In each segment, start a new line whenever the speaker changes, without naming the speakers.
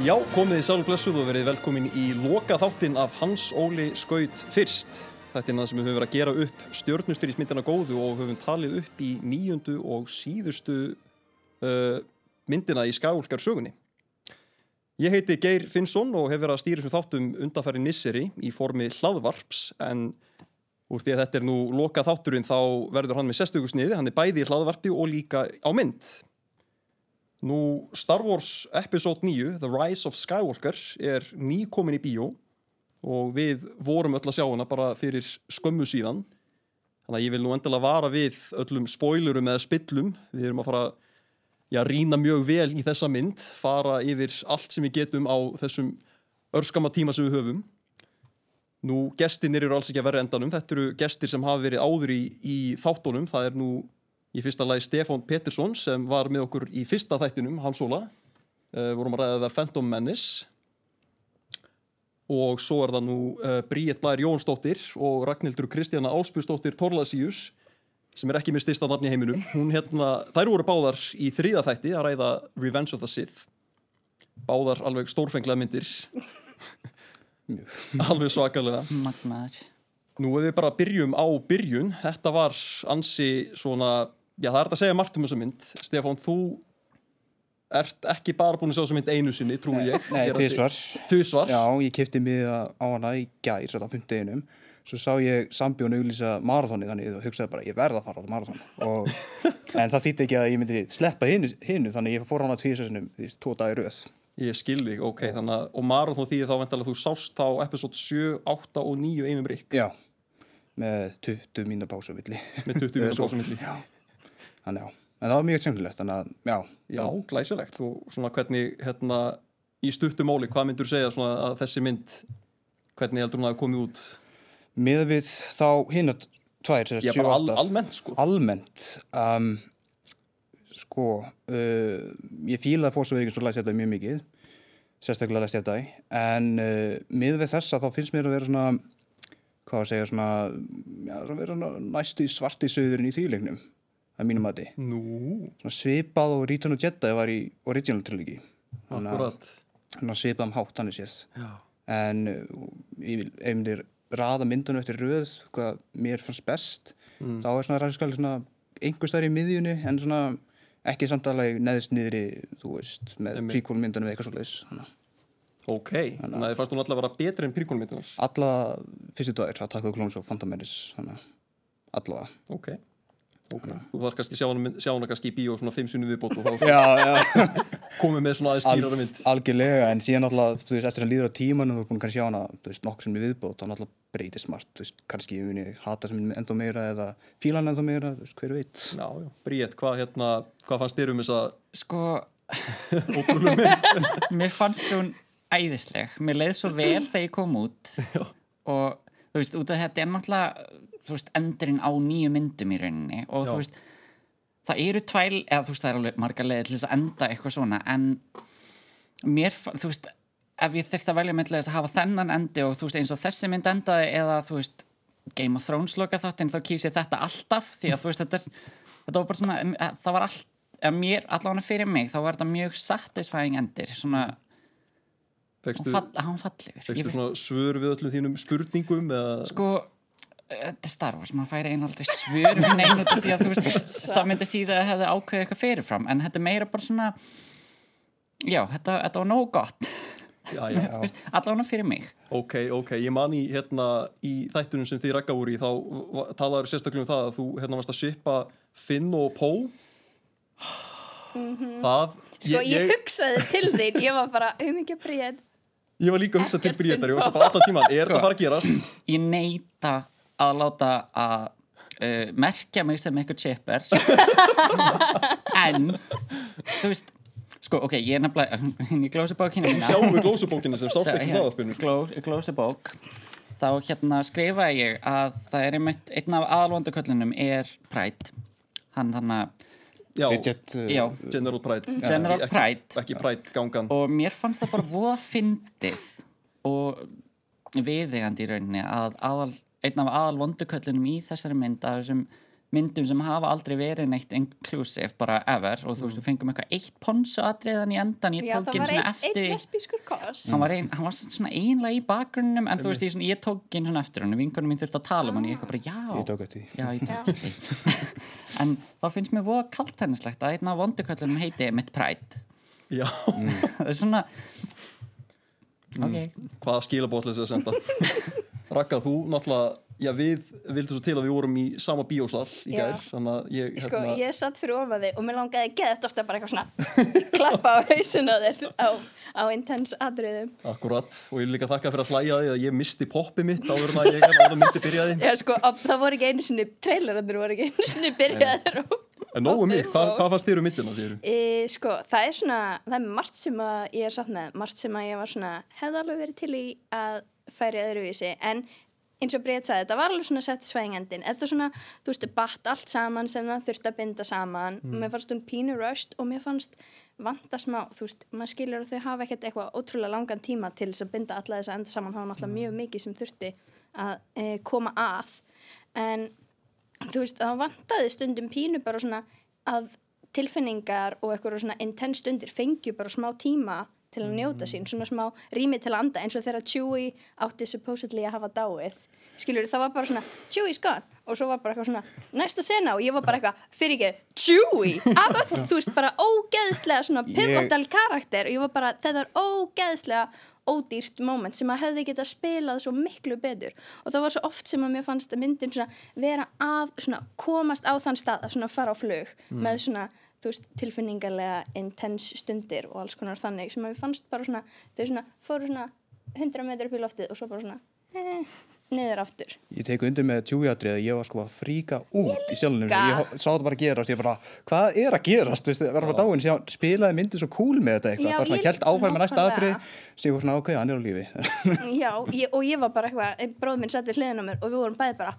Já, komið í Sálu Blessuð og verið velkomin í loka þáttinn af Hans Óli Skaut fyrst. Þetta er það sem við höfum verið að gera upp stjórnustyrjismyndina góðu og höfum talið upp í nýjundu og síðustu uh, myndina í skálkar sögunni. Ég heiti Geir Finnsson og hef verið að stýra sem þáttum undanfæri Nisseri í formi hlaðvarps en úr því að þetta er nú loka þátturinn þá verður hann með sestökusniði, hann er bæði í hlaðvarpi og líka á mynd. Nú, Star Wars Episode 9, The Rise of Skywalker, er nýkomin í bíó og við vorum öll að sjá hana bara fyrir skömmu síðan. Þannig að ég vil nú endilega vara við öllum spoilerum eða spillum. Við erum að fara að rýna mjög vel í þessa mynd, fara yfir allt sem við getum á þessum örskama tíma sem við höfum. Nú, gestinir eru alls ekki að vera endanum. Þetta eru gestir sem hafa verið áður í, í þáttunum. Það er nú í fyrsta lagi Stefán Pettersson sem var með okkur í fyrsta þættinum, Hans Óla. Uh, vorum að ræða það Phantom Menace. Og svo er það nú uh, Bríett Blær Jónsdóttir og Ragnhildur Kristjana Áspjúsdóttir Torlasíus sem er ekki með styrsta nafn í heiminum. Hún hérna, þær voru báðar í þrýða þætti að ræða Revenge of the Sith. Báðar alveg stórfenglega myndir. Alveg svakalega.
Magnaður
Nú ef við bara byrjum á byrjun, þetta var ansi svona, já það er þetta að segja margt um þessa mynd. Stefán, þú ert ekki bara búin að sjá þessa mynd einu sinni, trú ég.
Nei, tvísvar.
Tvísvar?
Já, ég kipti mig á hana í gær, þetta á fymteginum. Svo sá ég sambjón auglýsa marathóni þannig og hugsaði bara, ég verða að fara á marathón. Og, en það þýtti ekki að ég myndi sleppa hinnu, hinnu þannig ég fór hana tvísarsinum því tvo dagi rauð.
Ég skilði, ok, þannig að, og marathón því þá vendalega þú sást þá episode 7, 8 og 9 einum rikk.
Já með 20 mínu pásu milli
með 20 mínu pásu milli
þannig já, en það var mjög semtilegt þannig að, já
já, glæsilegt. Og svona hvernig, hérna í stuttumóli, hvað myndur segja svona að þessi mynd hvernig heldur hún að komið út?
Með við þá hinn að tvær
já, bara al, almennt sko.
Almennt um, sko uh, ég fílaði fórsveigin svo læst þetta mjög mikið sérstaklega læst þetta en uh, með við þessa þá finnst mér að vera svona hvað að segja svona, já, svona, svona næstu svarti söðurinn í þýleiknum að mínum þið
Nú.
Svipað og Return of Jedi var í original að svipað um hátt hann er séð.
Já.
en ég vil einmitt raða myndunum eftir röð hvað mér fannst best mm. þá er svona ræðskali svona einhver starf í miðjunni en svona ekki samtalega neðist niðri þú veist með príkólmyndunum eða eitthvað svolítið
Ok, þannig að þið fannst hún alltaf að vera betri en príkólmyndunar
Alla fyrstu dagir að taka klóns og Phantom-Menace allavega.
Ok, okay. þú þarf kannski að sjá hana kannski í bíó svona 5 sunni viðbót og þá
já, já.
komið með svona aðeins skýrara mynd.
Al, Algjörlega, en síðan alltaf, þú veist, eftir að líður á tíman og þú að sjá hana, þú veist, nokkur sem er viðbót þá alltaf breytist margt, þú veist, kannski ég muni hata sem enda meira eða fílan enda meira, þú veist, hver veit.
Já, já, Bríett, hvað, hérna, hvað fannst þér um þessa
Sko, mér fannst hún æðisleg, mér leiði svo vel þegar ég kom út. Og þú veist, út af þetta er náttúrulega þú veist, endurinn á nýju myndum í rauninni og
Já.
þú veist það eru tvæl, eða þú veist, það er alveg marga leiði til þess að enda eitthvað svona en mér, þú veist ef ég þurfti að velja myndlega þess að hafa þennan endi og þú veist, eins og þessi mynd endaði eða þú veist, Game of Thrones loka þáttinn þá kýs ég þetta alltaf því að þú veist, þetta, er, þetta var bara svona það var allt, eða mér, allavega fyrir mig þá var þetta mjög satisfying endir svona,
Fekstu,
hann fall, Ég
fekstu svona svör við öllum þínum spurningum eða
sko þetta er Star Wars, maður færi einu aldrei svör við neinu út af því að þú veist það myndi því að það hefði ákveðið eitthvað fyrirfram en þetta er meira bara svona já, þetta, þetta var nógu gott. Allavega fyrir mig.
Ok, ok, ég man í hérna í þættunum sem þið rakka úr í þá talaður sérstaklega um það að þú hérna varst að svipa Finn og Pó Það
Sko, ég, hugsaði til þín, ég var bara, um ekki að bríða
Ég var líka að hugsa til Bríetar, ég var bara alltaf tíman, er þetta að fara að gerast?
ég neita að láta að uh, merkja mig sem eitthvað chipper. En þú veist sko, ok, ég er nefnilega hinn í glósubókinu mína.
Sjáum við glósubókina sem sást ekki hraðarpinu
gló, glósubók. Þá hérna skrifaði ég að það er einmitt einn af aðalvondaköllunum er Pride. Hann þannig að
Já,
Richard, uh,
já,
General Pride.
General
Ekki-
Pride.
Ekki Pride gangan
og mér fannst það bara voða fyndið og viðegandi í rauninni að aðal, einn af aðal vonduköllunum í þessari mynd að þessum myndum sem hafa aldrei verið neitt inclusive bara ever og þú veist, við fengum eitthvað eitt ponsu atriðan í endan ég tók svona
einn ein
eftir hann var, ein, hann var svona einlega í bakgrunnum en þú veist, ég, svona, ég tók inn svona eftir hann vingunum mín þurfti að tala um hann, ég eitthvað bara, já.
Ég tók eftir
já, ég tók eftir en þá finnst mér voða kaltennislegt að einn af vonduköllunum heiti mitt Pride.
Já,
það er svona ok,
hvaða skilabótlis að senda Raka, þú náttúrulega Já, við vildum svo til að við vorum í sama bíósal í gær, þannig að ég
Sko,
hérna,
ég satt fyrir ofan þig og mér langaði geðt ofta bara eitthvað svona klappa á hausina þér á, á intens atriðum.
Akkurat, og ég vil líka þakka fyrir að hlæja því að ég misti poppi mitt áður en að ég áður en myndi byrjaði
Já, sko, það voru ekki einu sinni, trailerandur voru ekki einu sinni byrjaðir og...
En nógu mig,
og-
hvað, hvað fannst þér um myndina, segir
E, sko, það er svona, það er margt sem að ég er satt með, margt sem að ég var svona, hefði alveg verið til í að færi öðruvísi, en eins og Bríð sagði, þetta var alveg svona satisfying endin, þetta svona, þú veist, batt allt saman sem það þurfti að binda saman, og mér fannst hún pínu röst og mér fannst vanta smá, þú veist, maður skilur að þau hafa ekkert eitthvað ótrúlega langan tíma til þess að binda alla þess að enda saman, það var náttúrulega mjög mikið sem þurfti að e, koma að, en þú veist, það vantaði stundum pínu bara svona að tilfinningar og eitthvað svona intense stundir fengju bara smá tíma til að njóta sín, svona smá rými til að anda eins og þegar Chewie átti supposedly að hafa dáið. Skilur það var bara svona Chewie's gone og svo var bara eitthvað svona næsta sena. Og ég var bara eitthvað fyrir ekki Chewie, af upp, þú veist bara ógeðslega svona pivotal karakter. Og ég var bara þetta er ógeðslega ódýrt moment sem að hefði geta spilað svo miklu betur. Og það var svo oft sem að mér fannst að myndin svona vera af, svona komast á þann stað að svona fara á flug með svona þú veist, tilfinningarlega intense stundir og alls konar þannig sem að við fannst bara svona, þau svona fóru svona 100 metrar upp í loftið og svo bara svona eh, niður aftur
Ég tek undir með tjújadrið að ég var sko að fríka út í sjálfnum. Ég sá þetta bara gerast, ég bara, hvað er að gerast? Þú veist, það var bara dáin, síðan spilaði myndið svo cool með þetta eitthvað. Bara svona
ég-
kjælt áfæri með næsta ég var svona, ok, hann er á lífi.
Já, ég, og ég var bara eitthvað bróð minn sett við hliðin á mér og við vorum bæði bara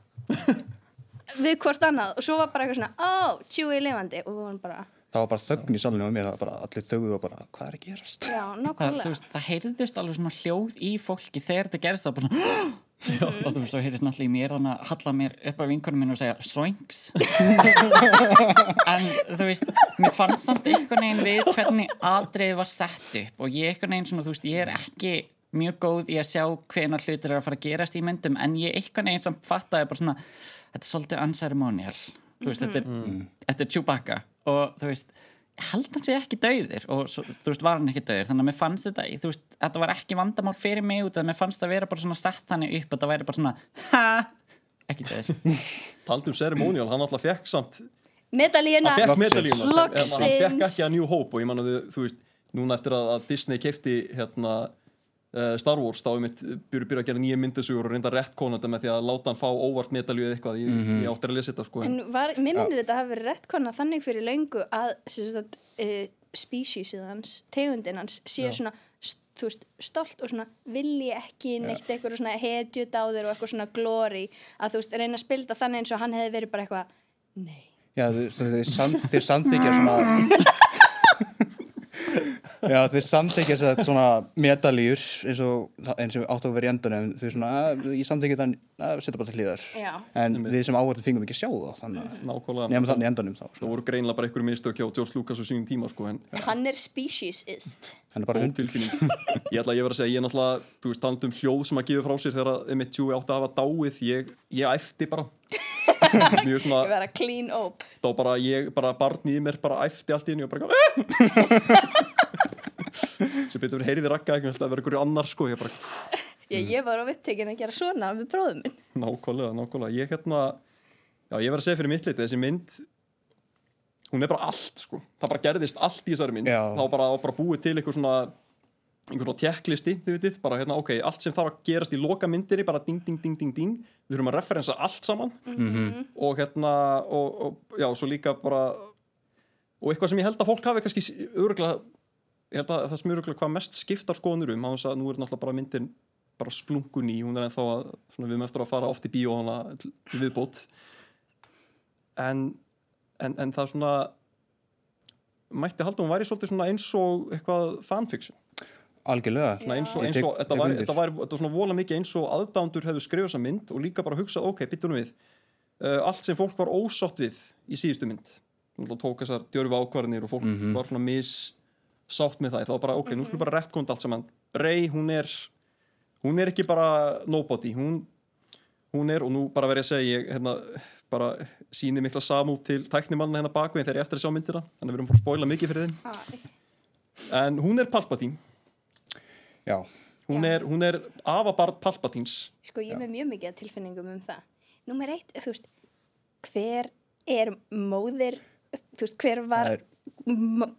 við hvort annað. Og svo var bara eitthvað svona, ó, oh, tjúi lifandi. Og við vorum bara,
það var bara þögn í sjálfnum og mér, það var bara allir þögðu og bara, hvað er að gerast?
já,
það, veist, það heyrðist alveg svona hljóð í fólki þegar þetta gerist það bara svona og þú veist, þá heyrðist náttúrulega í mér þannig að halla mér upp af vinkunum minn og segja Sroinks en þú veist, mér fannst samt einhvern veginn við hvernig atriðið var sett upp og ég einhvern veginn svona, þú veist, ég er ekki mjög góð í að sjá hvenar hlutir er að fara að gerast í myndum en ég einhvern veginn samt bara svona þetta er svolítið unceremonial. Þú veist, þetta er, þetta er Chewbacca. Og þú veist, ég held hann sé ekki dauður og svo, þú veist, var hann ekki dauður þannig að mér fannst þetta, þú veist, þetta var ekki vandamál fyrir mig út, að mér fannst það vera bara svona sett hann upp, þetta væri bara svona ha, ekki dauður.
Taldum ceremonial, hann alltaf fekk samt
medalíuna,
Loksins.
Hann fekk ekki að New Hope og ég man að þú, þú veist, núna eftir að, að Disney kefti hérna Star Wars þá er mitt byrju byrju að gera nýja myndasugur og reynda rétt konanda með því að láta hann fá óvart medalíu eða eitthvað, ég, ég átti að lesa þetta sko. En,
var, minnir þetta hafi verið rétt konar þannig fyrir löngu að sagt, uh, species hans, tegundin hans sé svona st- þú veist, stolt og svona vilji ekki neitt eitthvað svona hetjudáður og eitthvað svona glory að þú veist, reyna að spilda þannig eins og hann hefði verið bara eitthvað nei.
Já, þeir samþykja svona Já, þeir samþykja þess að svona medaljur eins og, eins og áttu að vera í endan en þeir svona, að, ég samþykja þann að setja bara til hlýðar en við sem áhverjum fengum ekki að sjá það þannig að nefnum þannig í endanum þá
það
sko.
voru greinlega bara einhverju mistök hjá George Lucas á sínum tíma sko en
hann er speciesist.
Hann er bara hund
ótilfinning ég ætla að ég verð að segja, ég er náttúrulega þú veist, talandi um hljóð sem að gefa frá sér þegar að Emmett Chewie átti að hafa dáið ég, ég æfti bara. Mjög
ég
svona,
vera clean op
þá bara ég bara barn í mér bara æfti allt í henni og bara sem betur heyrði rakka ekki, það verður einhverju annar sko, ég bara
ég, ég var á upptekinn að gera svona við bróðum minn.
Nákvæmlega, nákvæmlega, ég hérna já, ég verð að segja fyrir mitt liti, þessi mynd hún er bara allt sko. Það bara gerðist allt í þessari mynd.
Já.
þá bara, bara búið til eitthvað svona einhvern svona tjekklisti, þið vitið, bara hérna, ok, allt sem þarf að gerast í loka myndinni, bara ding, ding, ding, ding, ding, við þurfum að referensa allt saman. -hmm. og hérna, og, og já, svo líka bara, og eitthvað sem ég held að fólk hafi kannski öruglega, ég held að það sem öruglega hvað mest skiptar skoðunur um, á þess að nú er náttúrulega bara myndin bara splungun í, hún er ennþá að, svona, við erum eftir að fara oft í bíó viðbót, en, en, en það svona, mætti halda að hún væri svolítið eins og eitthvað fanfiction.
Algjörlega.
Eins og, eins og þetta, var, þetta, var, þetta var svona vola mikið eins og aðdándur hefðu skrifað þessa mynd og líka bara hugsað, ok, byttunum við. Uh, allt sem fólk var ósátt við í síðustu mynd. Tók þessar djörfi ákvarðinir og fólk var svona missátt með það þá bara, ok, nú skulum bara rettkónd allt saman. Rey, hún er hún er ekki bara nobody hún, hún er, og nú bara verð ég að segja ég hérna, bara síni mikla samúð til tæknimanna hérna bakveginn þegar ég eftir að sjá myndina þannig að við erum fór að spoila mikið fyrir þeim.
Æ,
en hún er Palpatine.
Já,
hún
Já.
er, hún er afabarn Palpatines.
Sko ég er með mjög mikið tilfinningum um það. Númer eitt, þú veist, hver er móðir, þú veist, hver var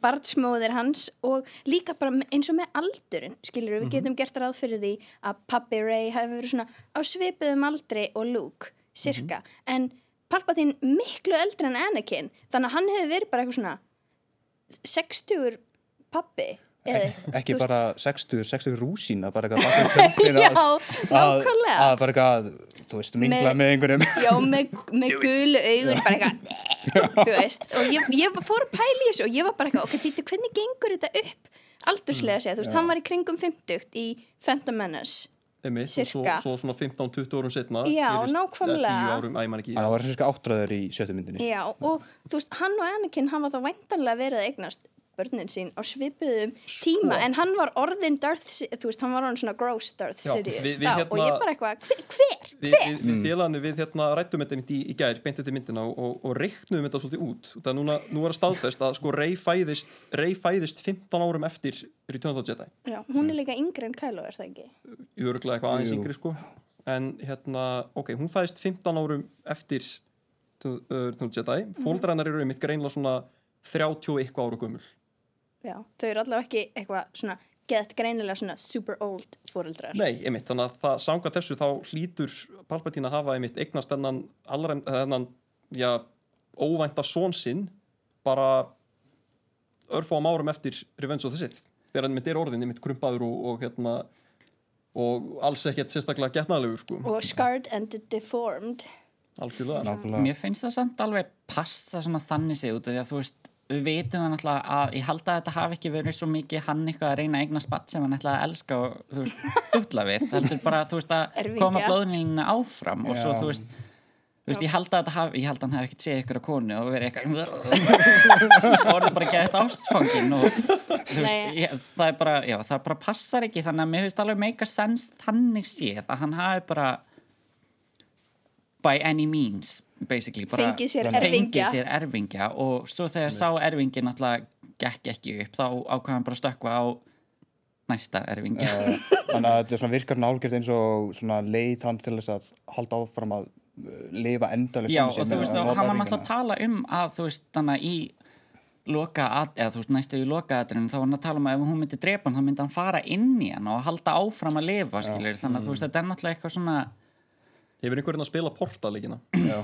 barnsmóðir hans og líka bara eins og með aldurinn, skilur við getum gert ráð fyrir því að pappi Ray hafi verið svona á svipuðum aldri og Luke, cirka, en Palpatine miklu eldri en Anakin, þannig að hann hefur verið bara eitthvað svona 60 pappi. Eða,
ekki bara 60, 60 rúsína bara eitthvað
Já,
að,
nákvæmlega.
að bara eitthvað, þú veist, mingla
Með-
með einhverjum.
Já, með, með gulu augun bara eitthvað, þú veist. Og ég, ég fór að pæla í þessu og ég var bara eitthvað ok, týttu, hvernig gengur þetta upp? Aldurslega séð, þú veist, hann var í kringum 50 í Phantom Menace
og svo, svo svona 15-20 árum setna
Já, nákvæmlega.
eða 10 árum, æ, ég man ekki.
Það var svona áttræður í sjöttu myndinni.
Já, og þú veist, hann og Anakin hafa þá væntanlega verið að eignast börnin sín á svipuðum tíma en hann var orðin Darth, þú veist, hann var orðin svona gross Darth
Já,
Sidious
við- við
þá, og
hérna-
ég bara eitthvað, hver, hver,
við, við, við félagarnir við hérna rættum þetta í, í gær, beint þetta myndina og, og, og reiknum þetta svolítið út. Það er núna, nú er að staðfest að sko Rey fæðist Rey fæðist 15 árum eftir Return of the Jedi.
Já, hún er líka yngri en Kylo, er það ekki?
í örgulega eitthvað aðeins yngri sko. En hérna, ok, hún fæðist 15 árum eftir Return of the Jedi, fóldrar hennar eru einmitt greinlega svona 30 og eitthvað ára gömul
Já, þau eru allavega ekki eitthvað svona gett greinilega svona super old fóreldrar.
Nei, einmitt, þannig að það sanga þessu þá hlýtur Palpatine að hafa einmitt eignast þennan þennan, já, óvænta són sinn bara örfáum árum eftir Revenge of the Sith þegar hann mitt er orðin einmitt krumpaður og, og hérna og alls ekkert sérstaklega getnaðlegur sko,
Og scarred and deformed.
algjörlega
Mér finnst það samt alveg passa svona þannig sig út af því að þú veist, við veitum það náttúrulega að ég held að þetta hafi ekki verið svo mikið hann eitthvað að reyna að eigna spatt sem hann ætlaði að elska og þú veist, dutla við. Heldur bara, þú veist, að koma blóðnýlinu áfram og svo, þú veist Þú veist, ég held að þetta hafi, ég held að hann hafi ekkert séð ykkur á konu og verið eitthvað orðið bara gett ástfangin og þú veist, ég, það er bara, já, það bara passar ekki. Þannig að mér finnst alveg meika sens þannig séð að hann hafi bara by any means
Fengið sér erfingja.
sér erfingja. Og svo þegar sá erfingin náttúrulega gekk ekki upp þá ákvað hann bara að stökkva á næsta erfingja.
Eh, Þannig að þetta er svona virkar nálgjört eins og svona leið hann til þess að halda áfram að uh, lifa endalist
Já, og þú veist, og hann var náttúrulega að tala um að þú veist, þannig í loka, eða þú veist, næstu í lokaðatrinu þá var hann að tala um að ef hún myndi drepa hann þá myndi hann fara inn í hann og halda áfram að lifa, skilur, þannig að þú veist, þetta er náttúrulega eitthvað svona
Hefur einhverjinn að spila portalegina?
Já,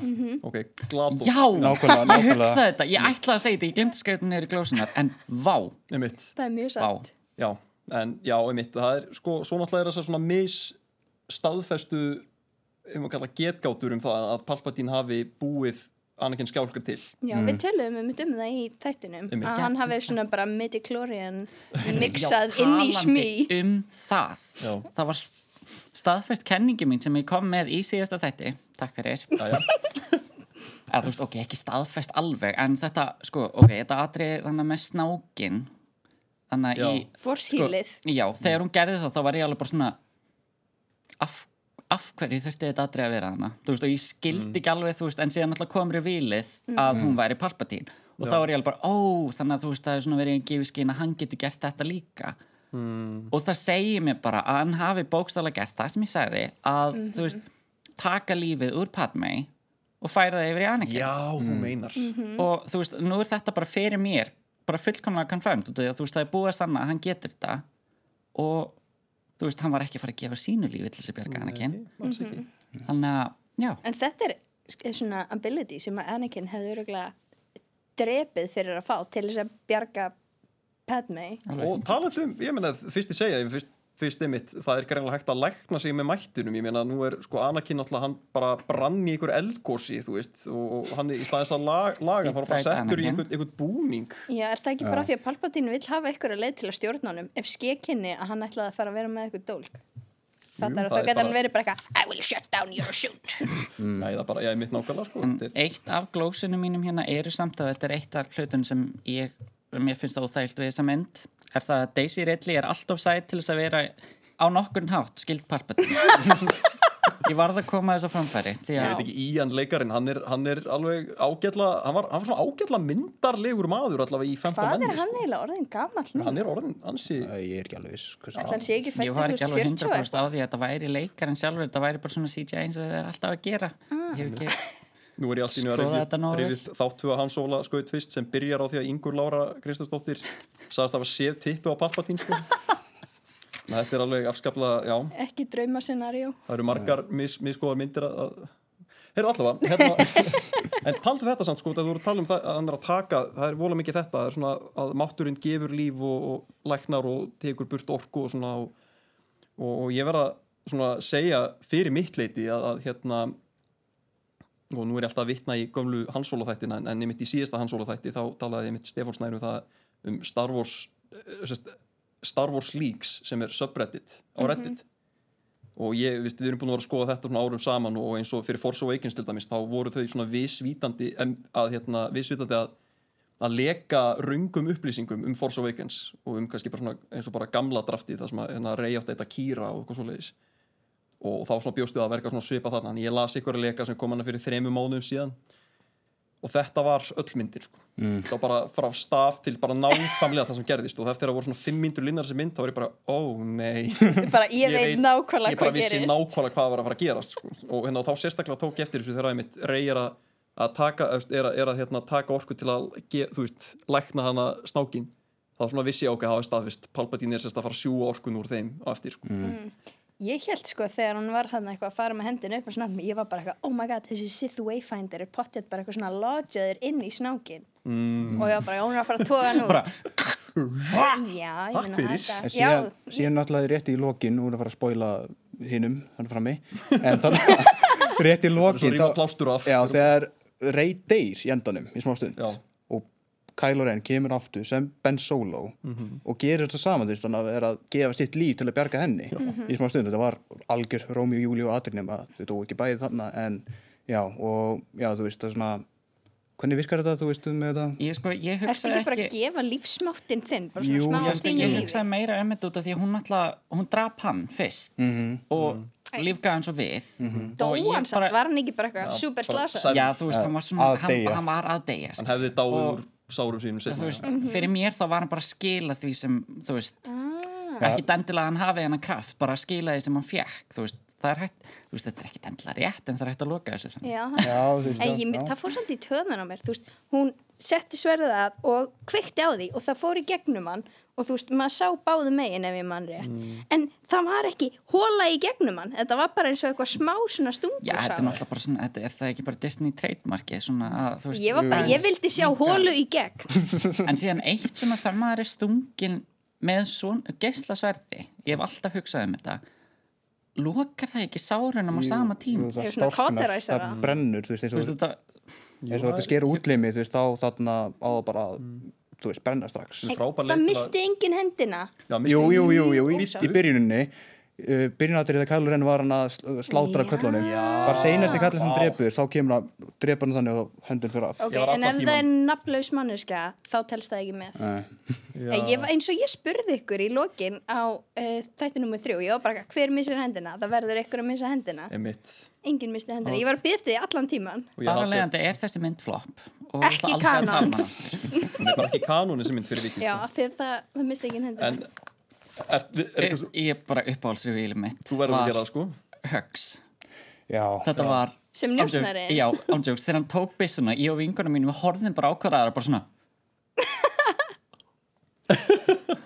Ok, glados.
Já,
Nákvæmlega,
ég
nákvæmlega.
hugsaði þetta, ég ætlaði að segja þetta, ég glemti skautum niður í glósunar, en vá,
Einmitt,
Það er mjög
vá,
satt.
já, en já, einmitt. Það er, sko, svo náttúrulega er þessar svona mis staðfestu um að kalla getgátur um það að Palpatine hafi búið Anakin skjálkar til
Já, við töluðum um, um það í þættinum
Einmitt.
að hann hafi svona bara midichlorian
Já,
mixað inn í
talandi
smí.
um það,
Já.
það var s- staðfest kenningi mín sem ég kom með í síðasta þætti, takk fyrir eða þú veist, ok, ekki staðfest alveg en þetta, sko, ok, þetta atrið þannig með snákin þannig
Já.
í sko, já, þegar hún gerði það þá var ég alveg bara svona af, af hverju þurfti þetta atrið að vera hana þú veist, og ég skildi ekki alveg, þú veist en síðan alltaf komur í vilið að hún væri Palpatine. Og þá var ég alveg bara, ó, þannig að þú veist, það er svona verið að gefa skinn að hann getur gert þetta líka. Og það segir mér bara að hann hafi bókstala gert það sem ég sagði að, þú veist, taka lífið úr Padme og færa það yfir í Anakin.
Já, þú meinar.
Og þú veist, nú er þetta bara fyrir mér bara fullkomlega að þú veist, það er búið að sanna að hann getur þetta. Og þú veist, hann var ekki að fara að gefa sínu lífi til þess að bjarga Anakin
Alls ekki.
þannig að, já,
En þetta er sk- svona ability sem að Anakin hefði öruglega drepið fyrir að fá til þess að bjarga Padme.
Og talandi um, ég meina, fyrst ég segja, ég fyrst, fyrst einmitt, það er greinlega hægt að lækna sig með mættinum, ég meina, nú er sko Anakin náttúrulega, hann bara brann í einhver eldgósi, þú veist, og, og hann í staðins að lag, laga, hann bara settur í einhvern, einhvern búning.
Já, er það ekki bara því að Palpatine vill hafa að leið til að stjórna honum ef skekinni að hann ætlaði að fara að vera með ykkur dólk?
það
þá getur hann verið bara eitthvað I will shut down your suit
Nei, það er bara, ég er mitt nákvæmlega sko.
En
er-
eitt af glósunum mínum hérna eru samt að þetta er eitt af hlutun sem ég, mér finnst óþægilt við þessa mynd er það að Daisy Ridley er alltof sæt til þess að vera á nokkurn hátt skild Palpatine ég varð að koma þess að framfæri
Ég
að
veit ekki, Ían leikarinn, hann er, hann er alveg ágætla, hann var, hann var svona ágætla myndarlegur maður allavega í Phantom
hvað er hann
sko.
eiginlega orðin gamall nú?
Hann er orðin, ansi,
Æ, Ég er ekki alveg viss
ekki
ég var ekki alveg
40
100% á því að þetta væri leikar en sjálfur þetta væri bara svona CGI eins og þið er alltaf að gera. Ég hef ekki
nú er ég allt í nú að rifið þáttu að Hans Óla skoði tvist sem byrjar á því að Ingur Lára Kristinsdóttir sagðist að hafa séð tippu á Palpatín, sko. Þetta er alveg afskaplega, já,
ekki drauma scenario
það eru margar mis, miskoðar myndir að, að Heyrðu allavega, hérna, en taldu þetta samt sko, þegar þú eru að tala um það að hann er að taka, það er vola mikið þetta, það er svona að mátturinn gefur líf og, og læknar og tekur burt orku og svona og, og, og ég verða svona að segja fyrir mitt leiti að, að hérna, og nú er ég alltaf að vitna í gömlu Hansóla þættina en, en ég mitt í síðasta Hansóla þætti þá talaði ég mitt Stefán Snæru um það um Star Wars, eh, Star Wars Leaks sem er subreddit á Reddit. Og ég, viðst, við erum búin að vera að skoða þetta árum saman og eins og fyrir Force Awakens til dæmis þá voru þau svona visvítandi em, að, hérna, að að leka röngum upplýsingum um Force Awakens og um kannski bara svona eins og bara gamla draftið það sem að hérna, rey átt eitthvað kýra og eitthvað svo leiðis og þá svona bjóstu það að verka svona svipa þarna. En ég las ykkur að leka sem kom hana fyrir þremur mánuðum síðan. Og þetta var öll myndir sko. mm. þá bara frá staf til bara nákvæmlega það sem gerðist. Og eftir að voru svona fimm myndur linnar sem mynd þá var ég bara, ó nei.
Bara ég, veit nákvæmlega
ég bara
hvað
vissi
gerist.
nákvæmlega hvað var að fara að gerast sko. og hérna, þá sérstaklega tók ég eftir þessu þegar ég mitt rey er að, að taka, er að, er að hérna, taka orku til að ge, þú veist, lækna hana snákin þá svona vissi ég ákveð að hafa staðvist Palpatine er sérst að fara að sjúa orkun úr þeim á eftir sko.
Ég held sko þegar hún var hann eitthvað að fara með hendin upp og svona, ég var bara eitthvað, oh my god, þessi Sith Wayfinder er pottjætt bara eitthvað svona lodgeður inn í snákin mm. og ég var bara, hún er að fara að toga hann út.
Bara-
Já, ég
fyrir.
þetta.
En
Já,
síðan, síðan náttúrulega rétt í lokin, nú er að fara að spoila hinnum, hann frammi, en þannig rétt í já, þegar Rey deyr í endanum í smá stund
Já.
Kylo Ren kemur aftur sem Ben Solo og gerir þetta saman þú veist, þannig að er að gefa sitt líf til að bjarga henni í smá stund, þetta var algjör Rómi og Júli og Adrinum að þau dó ekki bæði þannig en já, og já, þú veist, það er svona hvernig virkar þetta, þú veist, með þetta?
Ég sko, ég
Ertu
hugsaði
ekki bara að
ekki
gefa lífsmáttinn þinn, bara svona
Jú,
smá
ég, sko, ég hugsaði meira um þetta út af því að hún alltaf, hún drap hann fyrst og lífgaði hann svo við.
Dó
og ég
hann samt,
bara-
var hann ekki bara eitthvað super
bara
slasað?
sæl-
já, þú veist, hann var svona,
Að
hann, hann var að deyja
hann hefði dáið úr sárum sínum
veist, fyrir mér þá var hann bara að skila því sem, þú veist ekki dendilega að hann hafi hennar kraft bara að skila því sem hann fekk þú veist, það er hægt, þú veist, þetta er ekki dendilega rétt en það er hægt að loka þessu
Já, það,
Já,
en
já,
ég,
já.
það fór samt í töðan á mér, þú veist, hún setti sverðið að og kveikti á því og það fór í gegnum hann og þú veist, maður sá báðu megin ef ég mann rétt,
Mm.
en það var ekki hóla í gegnum hann, þetta var bara eins og eitthvað smá svona stungur
Já, þetta er náttúrulega bara svona, þetta er það ekki bara Disney trademarkið, svona að, þú veist
Ég var bara, ég vildi sjá hólu í gegn.
En síðan eitt svona þegar maður er stungin með svona geislasverði, ég hef alltaf hugsað um þetta lokar það ekki sárunum á sama tíma?
það
er svona cauterizera.
það brennur, þú veist, eins
Þú
og
veist þetta,
eins og þetta sker útlimi, þú veist, á þarna á bara, þú veist, brenna strax.
Þetta frábær leið
Það
að-
misti engin hendina.
Jú, jú, jú, jú, í, í byrjuninni uh, byrjunatrið þegar Kylo Ren var hann að sl- slátra köllunum. Bara seinasti kallin sem drepur, þá kemur hann drepur hann þannig og höndun fyrir af.
Ok,
Ég var
en ef
tímann-
það er nafnlaus manneska þá telst það ekki með.
Nei.
En ég, eins og ég spurði ykkur í lokin á uh, þætti nummið þrjú ég var bara, hver missir hendina? Það verður ykkur að missa hendina.
Einmitt.
Engin misti hendina, ég var að býðast því allan tíman
þar að leiðandi er þessi mynd flop og
Ekki
það aldrei að tala
kanon.
hana aftur.
hún er bara ekki kanóni sem mynd fyrir vikið.
Já, því að það, það misti engin hendina
en er, er, er,
Ég ég er bara uppáhaldsrivíli mitt
þú verður að gera það sko.
Hugs.
Já,
Þetta var
Sem njósnari?
Já, ándjóks, þegar hann tók byssuna ég og vingunum mínu, við horfðum bara ákvarðaðar bara svona.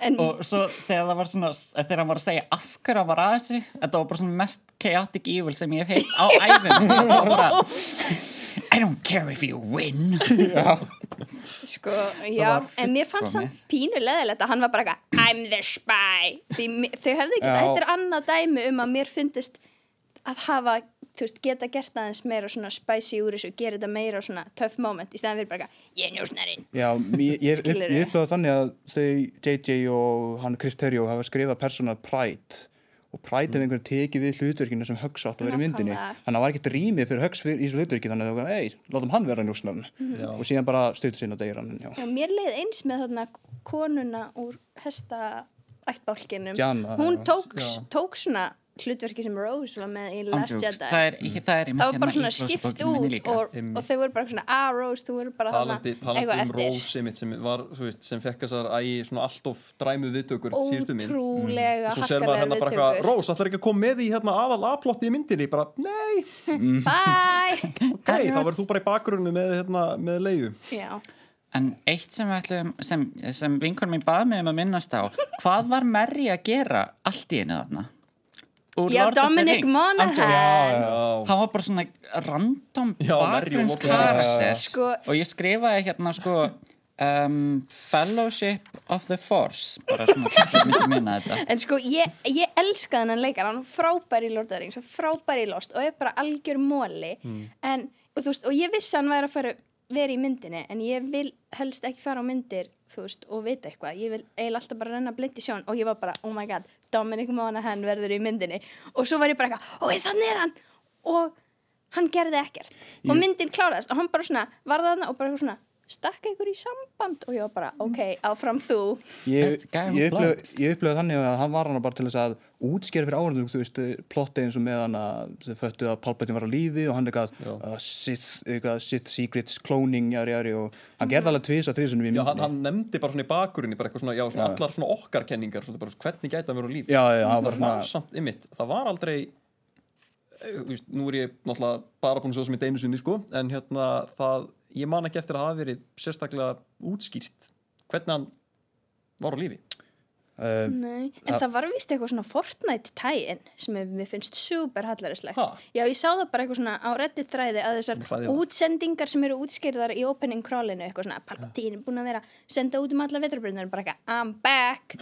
En
og svo þegar það var svona þegar hann var að segja af hverju hann var að þessu þetta var bara svona mest chaotic evil sem ég hef heilt á æfum það var bara I don't care if you win.
Sko, já, en mér fannst
fullkomið.
samt pínu leðilegt að hann var bara eitthvað I'm the spy. Því þau hefðu ekki,
Já.
þetta er annað dæmi um að mér fyndist að hafa þú veist, geta gert aðeins meira svona spicy úr þessu, gera þetta meira svona tough moment, í stæðan fyrir bara eitthvað, ég er njósnarinn.
Já, ég, ég, ég, upplega þannig að þau, JJ og hann Chris Terrio hafa skrifað Personal Pride og prætið mm. einhvern tekið við hlutverkinu sem höggs átt að vera í myndinni þannig að það var ekkert rýmið fyrir höggs fyrir í þessu hlutverki þannig að það var, ei, látum hann vera njósnarn og síðan bara stautu sinna degir hann já.
Já, mér leið eins með þarna konuna úr hesta ættbálkinum. Hún tók, tók svona hlutverki sem Rose var með í Last. Jedi.
það er, ekki, það er
það var bara svona
í
skipt út og, og þau voru bara svona, ah Rose, þú voru bara
talandi
eitthvað
um
eftir.
Rose einmitt sem, var, veist, sem fekk þessar ægi svona allt of dræmu viðtökur
Ótrúlega harkalega
hérna bara eitthvað
viðtökur.
Rose, ætlar ekki að koma með í hérna aðal A-plotti í myndinni bara, nei,
Bye!
ok, þá verður þú bara í bakgrunnu með, hérna, með leiðu
Já.
En eitt sem, sem, sem vinkonum mín bað mig um að minnast á, hvað var Merri að gera allt í einu þarna?
Já, Dominic. Monaghan.
Já,
Hann var bara svona random
Já, Merry og
bakgrunns
Loki.
karakter
Sko-
og ég skrifaði hérna sko um, Fellowship of the Force bara svona til að myndi minna þetta.
En sko, ég, ég elska þennan leikar, hann er frábær í Lord of the Rings og frábær í Lost og er bara algjör móli en, og þú veist, og ég vissi hann væri að fara verið í myndinni, en ég vil helst ekki fara á myndir, þú veist, og vita eitthvað. Ég vil eiginlega alltaf bara renna blind í sjón og ég var bara, oh my god, Dominic Monaghan verður í myndinni. Og svo var ég bara eitthvað, oi þannig er hann. Og hann gerði ekkert. Og myndin kláraðist og hann bara svona var þarna og bara svona stakka ykkur í samband og ég var bara, ok, áfram þú.
Ég,
That's guy who
ég upplöð
blows.
ég upplöð þannig að hann var hann bara til þess að útskýra fyrir áhörðum, þú veist, plotti eins og með hann að þau föttu að Palpatine var á lífi og hann eitthvað, uh, Sith, eitthvað Sith Secrets, cloning, jari, jari og hann gerði alveg tvís og þrísunum í
já
myndinni.
hann, hann nefndi bara svona í bakgrunni bara eitthvað svona, já, svona allar svona okkar kenningar svona bara, hvernig gæti hann verið á líf
Já, já, hann var svona-
samt ymmit, það var aldrei eh, nú er ég náttúrulega bara búin svo sem í deinu sinni sko, en hérna það, ég man ekki eftir að hafa verið sérstaklega útskýrt hvernig hann var á lífi
uh,
Nei, en það var vist eitthvað svona Fortnite tæin sem mér finnst super hallaristlegt.
Ha?
Já, ég sá það bara eitthvað svona á reddit þræði að þessar
Hræðilegt.
útsendingar sem eru útskýrðar í opening crawlinu, eitthvað svona Palpatine er búin að vera senda út um alla vetrarbrunnar bara eitthvað, I'm back,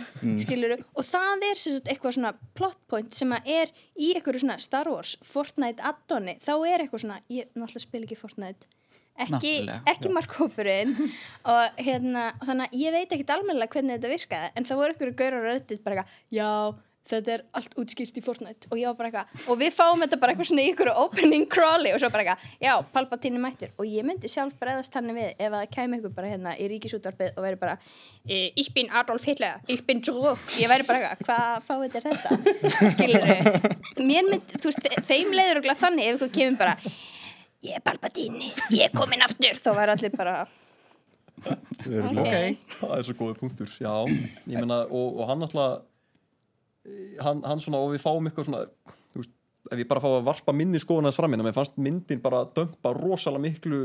skiluru og það er sagt eitthvað svona plot point sem að er í eitthvað svona Star Wars Fortnite addoni, þá er eitthvað svona ég náttúrulega spil ekki Fortnite ekki, ekki markhópurinn. Og hérna, þannig að ég veit ekkit almennilega hvernig þetta virkaði, en það voru ykkur gaurar og reddit bara eitthvað, já þetta er allt útskýrt í Fortnite. Og ég var bara eitthvað og við fáum þetta bara eitthvað svona í ykkur opening crawly og svo bara eitthvað, já, Palpatine mættur. Og ég myndi sjálf bregðast hann við ef að það kæmi ykkur bara hérna í ríkisútvarpið og veri bara e, Ich bin Adolf Hitler, ich bin Drew ég væri bara eitthvað, hvað fáið þetta þetta? Skilur mér mynd, þú veist, þeim leiður og þannig ef ykkur kemur bara ég er Palpatine, ég er komin aftur. Þá væri allir bara
ok,
það er svo góði punktur, já. Ég meina, og, og hann alltaf hann, hann svona, og við fáum eitthvað svona veist, ef ég bara fá að varpa minni skoðunars fram hérna, mér fannst myndin bara dömpa rosalega miklu,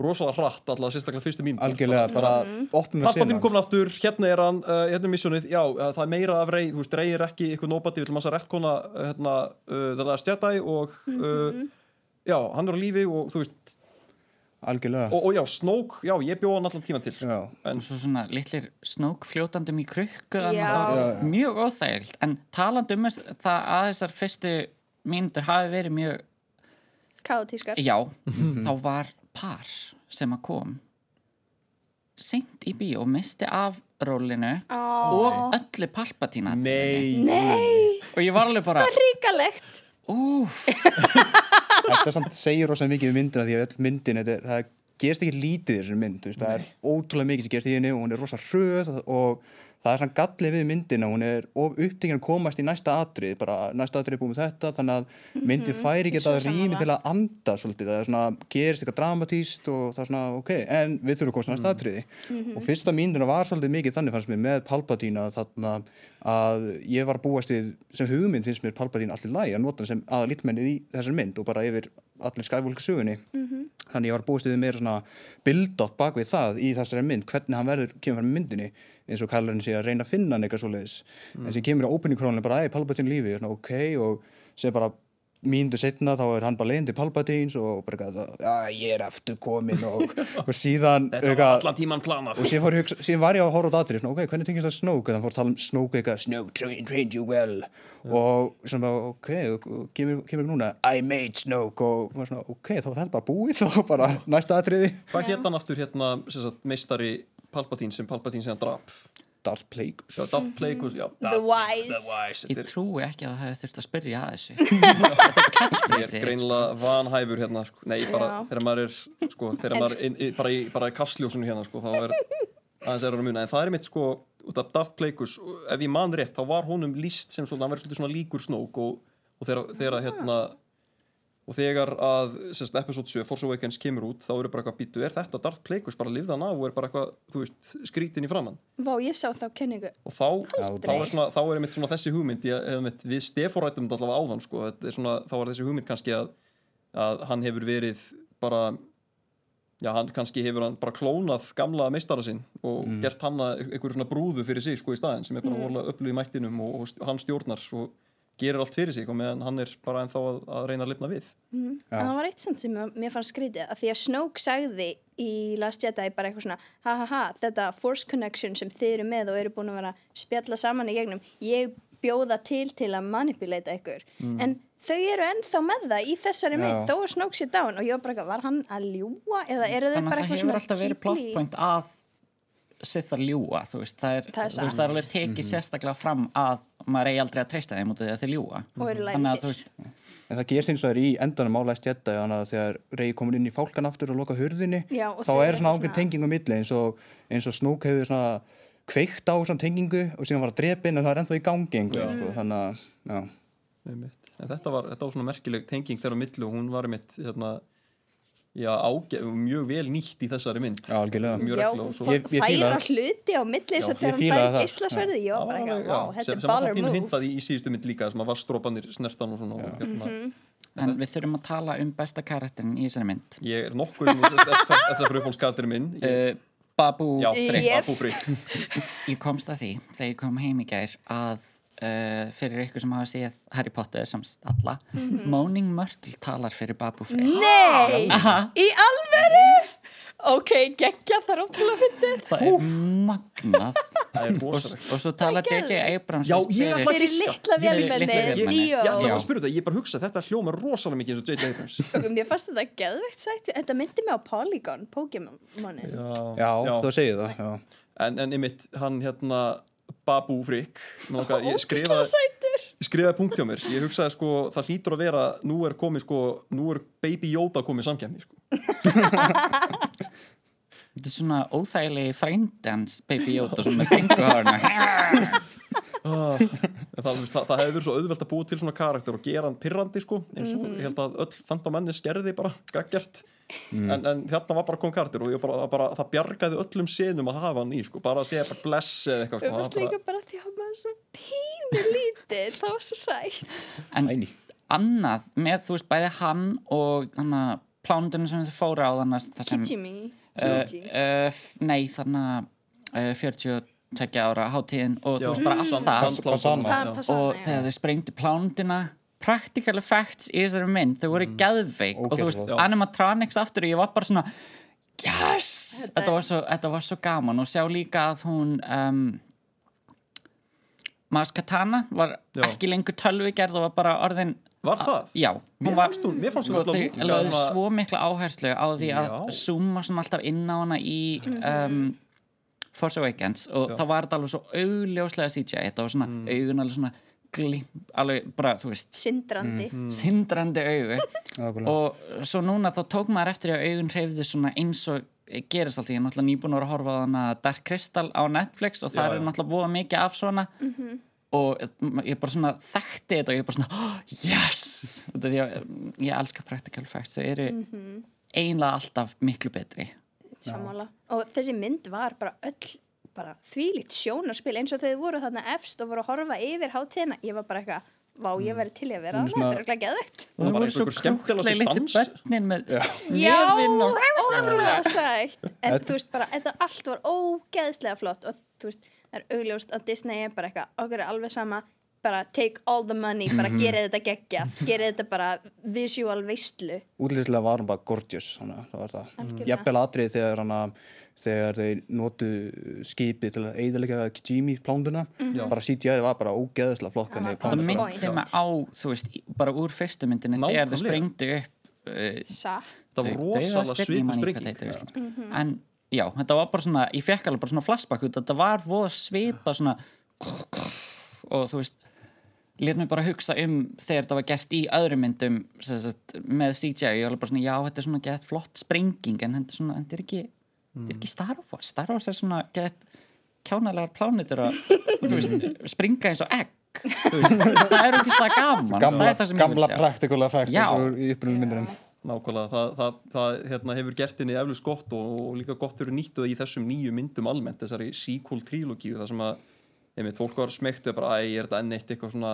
rosalega hratt alltaf sérstaklega fyrstu mynd
algjörlega bara opnum við
Palpatine
sena
komin aftur, hérna er hann uh, hérna er missjónið, já, uh, það er meira af rey þú veist, rey er ekki eitthvað nobody, við ætlum að rettkona uh, hérna, uh, The Last Jedi og uh, já, hann er á lífi og þú veist,
algjörlega.
og, og já, Snoke já, ég bjóð hann allan tíma til. Sko.
Já.
en
og svo svona litlir snók fljótandum í krukku mjög óþægild en talandi um þess, það að þessar fyrstu mínútur hafi verið mjög
kátískar
já, þá var par sem að kom seint í bíó og misti af rólinu og öllu palpatína
nei,
Nei,
og ég var alveg bara
ríkalegt.
Úf,
þetta samt segir rosa mikið um myndina því að myndin, þetta, það gerst ekki lítið þessari mynd, veist, það er ótrúlega mikið sem gerst í henni og hún er rosa hröð og það er svona gallið við myndina, hún er of upptekinn að komast í næsta atrið, bara næsta atrið er með þetta, þannig að myndin færi ekki það rými til að anda svolítið, það er svona, gerist eitthvað dramatíst og það er svona, ok, en við þurfum að komast í næsta atriði. Og fyrsta myndina var svolítið mikið þannig fannst mér með Palpatína þarna að ég var búast við sem hugmynd finnst mér Palpatín allir læg að nota sem aða lítmennið í þessar mynd og bara yfir allir skæfólki sögunni. Þannig ég var búast við meira svona build-up bak við það í þessari mynd hvernig hann verður, kemur fram í myndinni eins og kallarinn sé að reyna að finna hann eitthvað svoleiðis. En sem kemur á opening crawlinu bara, ei, Palpatín lífi, svona, ok og sem bara mínútu setna þá er hann bara leiðin til Palpatíns og bara já, ég er aftur komin og, og síðan
þetta var allan tíman planað.
Og síðan, að hugsa- síðan var ég að horfa á datri svona, ok, hvernig tengist það Snoke? Hann fór að tala um Snoke eitthvað Snoke trained, trained you well. Og svona bara, ok, og, og kemur, kemur núna I made Snoke. Og var svona, ok, þá var þetta bara búið þá bara næsta atriði.
Hvað hétt hann aftur hérna sem meistari Palpatine sem Palpatine sem hann drap.
Darth Plagueis.
Já, Darth Plagueis, já.
The Wise.
The Wise.
Ég trúi ekki að það hefði þurft að spyrja að þessu. Þetta er
er greinilega vanhæfur hérna sko. Nei, bara
Já.
þegar maður er sko, þegar maður er inn- í- bara í, bara í kastljósunu hérna sko, þá er aðeins er hann að muna. En það er mitt sko, út af Darth Plagueis ef ég man rétt, þá var honum líst sem svona, hann verður svona líkur snók og, og þegar, þegar hérna og þegar að sérst, episode 7 Force Awakens kemur út, þá eru bara eitthvað býtu er þetta Darth Plagueis bara lifðan af og er bara eitthvað þú veist, skrítin í framann
Vá, ég sá þá kenningu.
og þá, þá er, svona, þá er einmitt svona þessi hugmynd ég, einmitt, við steforættum þetta allavega áðan sko, þetta er svona, þá er þessi hugmynd kannski að, að hann hefur verið bara já, hann kannski hefur hann bara klónað gamla meistara sinn og gert hann að einhverju svona brúðu fyrir sig sko í staðin sem er bara mm. öflug í mættinum og, og hann stjórnar og gerir allt fyrir sig og meðan hann er bara ennþá að, að reyna að lifna við.
En það var eitt samt sem mér fannst skrítið að því að Snoke sagði í Last Jedi bara eitthvað svona ha ha ha, þetta force connection sem þið eru með og eru búin að vera spjalla saman í gegnum ég bjóða til til að manipulata ykkur. En þau eru ennþá með það í þessari mynd þó að Snoke sé down. Og ég var bara eitthvað, var hann að ljúa eða eru þau
Þannig
bara
að það
eitthvað
hefur
svona
alltaf verið
cheaply-
plot point að sitt að ljúa, þú veist, það er,
Það er
veist, það er alveg tekið sérstaklega fram að maður eigi aldrei að treysta þeim út af því að þeir ljúa
Og
Þannig að þú veist,
En það gerst eins og er í endanum á Last Jedi þannig að þegar Rey komur inn í fálkan aftur og loka hurðinni
Já, og
þá er svona ákveðin tenging á milli eins og, eins og Snoke hefur svona kveikt á svona tengingu og síðan var að drepin en það er ennþá í gangi einhver, sko, þannig að já.
Einmitt. En þetta var, þetta var svona merkileg tenging þegar á milli og hún var einmitt hérna, já, ágæ, mjög vel nýtt í þessari mynd.
Já, algjörlega.
færa hluti á milli og
Já,
þegar hann
það.
geislasverði já, bara eitthvað, þetta
sem,
er
sem var
baller move.
hindað í, í síðustu mynd líka sem að var strópanir snertan og svona og, hérna,
en við þurfum að tala um besta karakterin í þessari mynd.
Ég er nokkur þetta fyrir uppfólkskatirinn minn. Ég,
uh, Babu
já,
Frick
Yep.
Babu Frick
Ég komst að því þegar ég kom heim í gær að uh, fyrir ykkur sem hafa séð Harry Potter sem sagt alla Moaning Myrtle talar fyrir Babu Frick
Nei, í alveru? Ok, geggja þar ótrúlega fyndið.
Það er magnað
það er
og,
rosalegt
og svo talar
er
J.J. Abrams
Já,
sem
ég ætla að giska.
litla
Ég-
litla
vélmenni.
ég, ætla
Já.
að spyrja þetta, ég bara hugsa þetta hljóma rosalega mikið eins og J.J. Abrams
Ok, mér fannst þetta geðveikt sætt. Þetta myndi mig á Polygon, Pokémonið.
Já, þú segir það já.
en, en einmitt, hann hérna Babu Frick. Ég skrifaði skrifaði punkt hjá mér, ég hugsaði sko það hlýtur að vera, nú er komið sko nú er Baby Yoda komið samkemni sko.
Þetta er svona óþægilegi frændans Baby Yoda svona með kringuhárna
En það, þú veist, það, það hefði verið svo auðvelt að búa til svona karakter og gera hann pirrandi sko eins og ég held að öll fantamenni skerði bara gaggjart en, en þarna var bara kom karakter og ég bara, bara, það bjargaði öllum senum að hafa hann í sko bara að segja bara bless eða eitthvað sko, það var
líka bara því að maður er svo pínu lítill. Það var svo sætt.
En
Æni.
annað með þú veist bæði hann og þannig að plánundunum sem þau fóru á þannig að það sem
Kijimi.
uh, uh, Nei þannig að uh, 42 ára hátíðin og
Já.
þú veist bara allt það
já.
Passana,
og
já.
þegar þau sprengdu plánundina practical effects í þessari mynd þau voru geðveik og þú veist
Ógeðslega.
animatronics aftur og ég var bara svona yes,
Þetta
var svo, þetta var svo gaman og sjá líka að hún um, Maskatana var
Já.
ekki lengur tölvigerð og var bara orðin
Var það?
Já,
Mér fannst hún- mér fannst hún
sko,
örugglega
þau
svona-
svo mikla áherslu á því að
Já.
zooma svona alltaf inn á hana í um, Force Awakens og það var þetta alveg svo augljóslega CGI þetta var svona augun alveg svona glim, alveg bara, þú veist.
Sindrandi.
sindrandi augu. Og svo núna þá tók maður eftir að augun hreyfðu svona eins og gerist alltaf, ég er náttúrulega nýbúin að horfa á hana Dark Crystal á Netflix og það er náttúrulega voða mikið af svona. Og ég bara svona þekkti þetta og ég bara svona oh, yes! Þetta er því að ég elska practical effects. Þau eru einlega alltaf miklu betri
Sammála. Og þessi mynd var bara öll bara þvílíkt sjónarspil eins og þau voru þarna efst og voru að horfa yfir hátíðina. Ég var bara eitthvað, vá, ég væri til í að vera þetta er ekki geðveikt.
Það var
svo litlu
dans.
börnin með
Já,
nefin og
ótrúlega sætt. En þú veist bara, þetta allt var ógeðslega flott og þú veist, það er augljóst að Disney er bara eitthvað, okkur er alveg sama, bara take all the money, bara gerið þetta geggjað, gerið þetta bara visual veistlu.
útlýslega var hann bara gorgeous að það var það jafnvel atrið þegar hann að þegar þeir notu skipið til að eiðalega Jimmy plánduna bara CGI var bara
Það
hvernig
var
það myndi mig á þú veist, bara úr fyrstu myndinni þegar þau
Nákvæmlega.
sprengdu upp uh,
það var rosalega svipu
veist.
Mhm.
en já, þetta var bara svona ég fekk alveg bara svona flashback þetta var voða svipa svona og þú veist let mér bara hugsa um þegar þetta var gert í öðrum myndum sem sagt, með CGI, ég var bara svona já, þetta er svona gett flott sprenging en þetta er svona, þetta er ekki þetta er ekki Star Wars, Star Wars er svona gett kjánalegar plánutur að þú veist, springa eins og egg Þú veist, það er ekki það gaman.
Gamla,
það það
gamla practical effect og í upprunum myndinum
Nákvæmlega, það, það, það hérna, hefur gert henni eflust gott og, og líka gott eru nýttuð í þessum nýju myndum almennt, þessari sequel trílogíu þar sem að, einmitt, fólk var smekkt við bara, æ, er þetta enn eitt eitthvað svona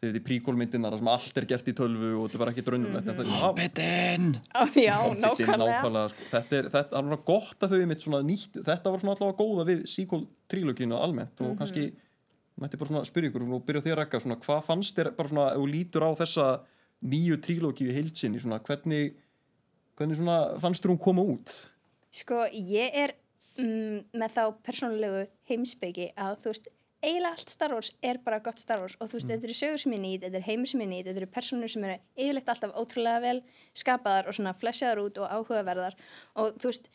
þið veit í príkól myndinar þar sem allt er gert í tölvu og þetta er bara ekki draunulegt mm -hmm.
Bitin!
Já, nákvæmlega.
nákvæmlega sko. þetta er, þetta er alveg gott að þau einmitt svona nýtt, þetta var svona allavega góða við sequel trílogínu almennt og kannski mætti bara svona spyrja ykkur og byrja að rekka svona, hvað fannst þér bara svona, ef þú lítur á þessa nýju trílogíu í heilsinni svona, hvernig, hvernig svona fannst þér hún koma út?
Sko, ég er mm, með þá persónulegu heimsbyggi að þú veist, eiginlega allt Star Wars er bara gott Star Wars og þú veist, þetta eru sögur sem ég nýtt, þetta eru heimur sem ég nýtt, þetta eru personur sem eru yfirleitt alltaf ótrúlega vel skapaðar og svona flesjaðar út og áhugaverðar og þú veist,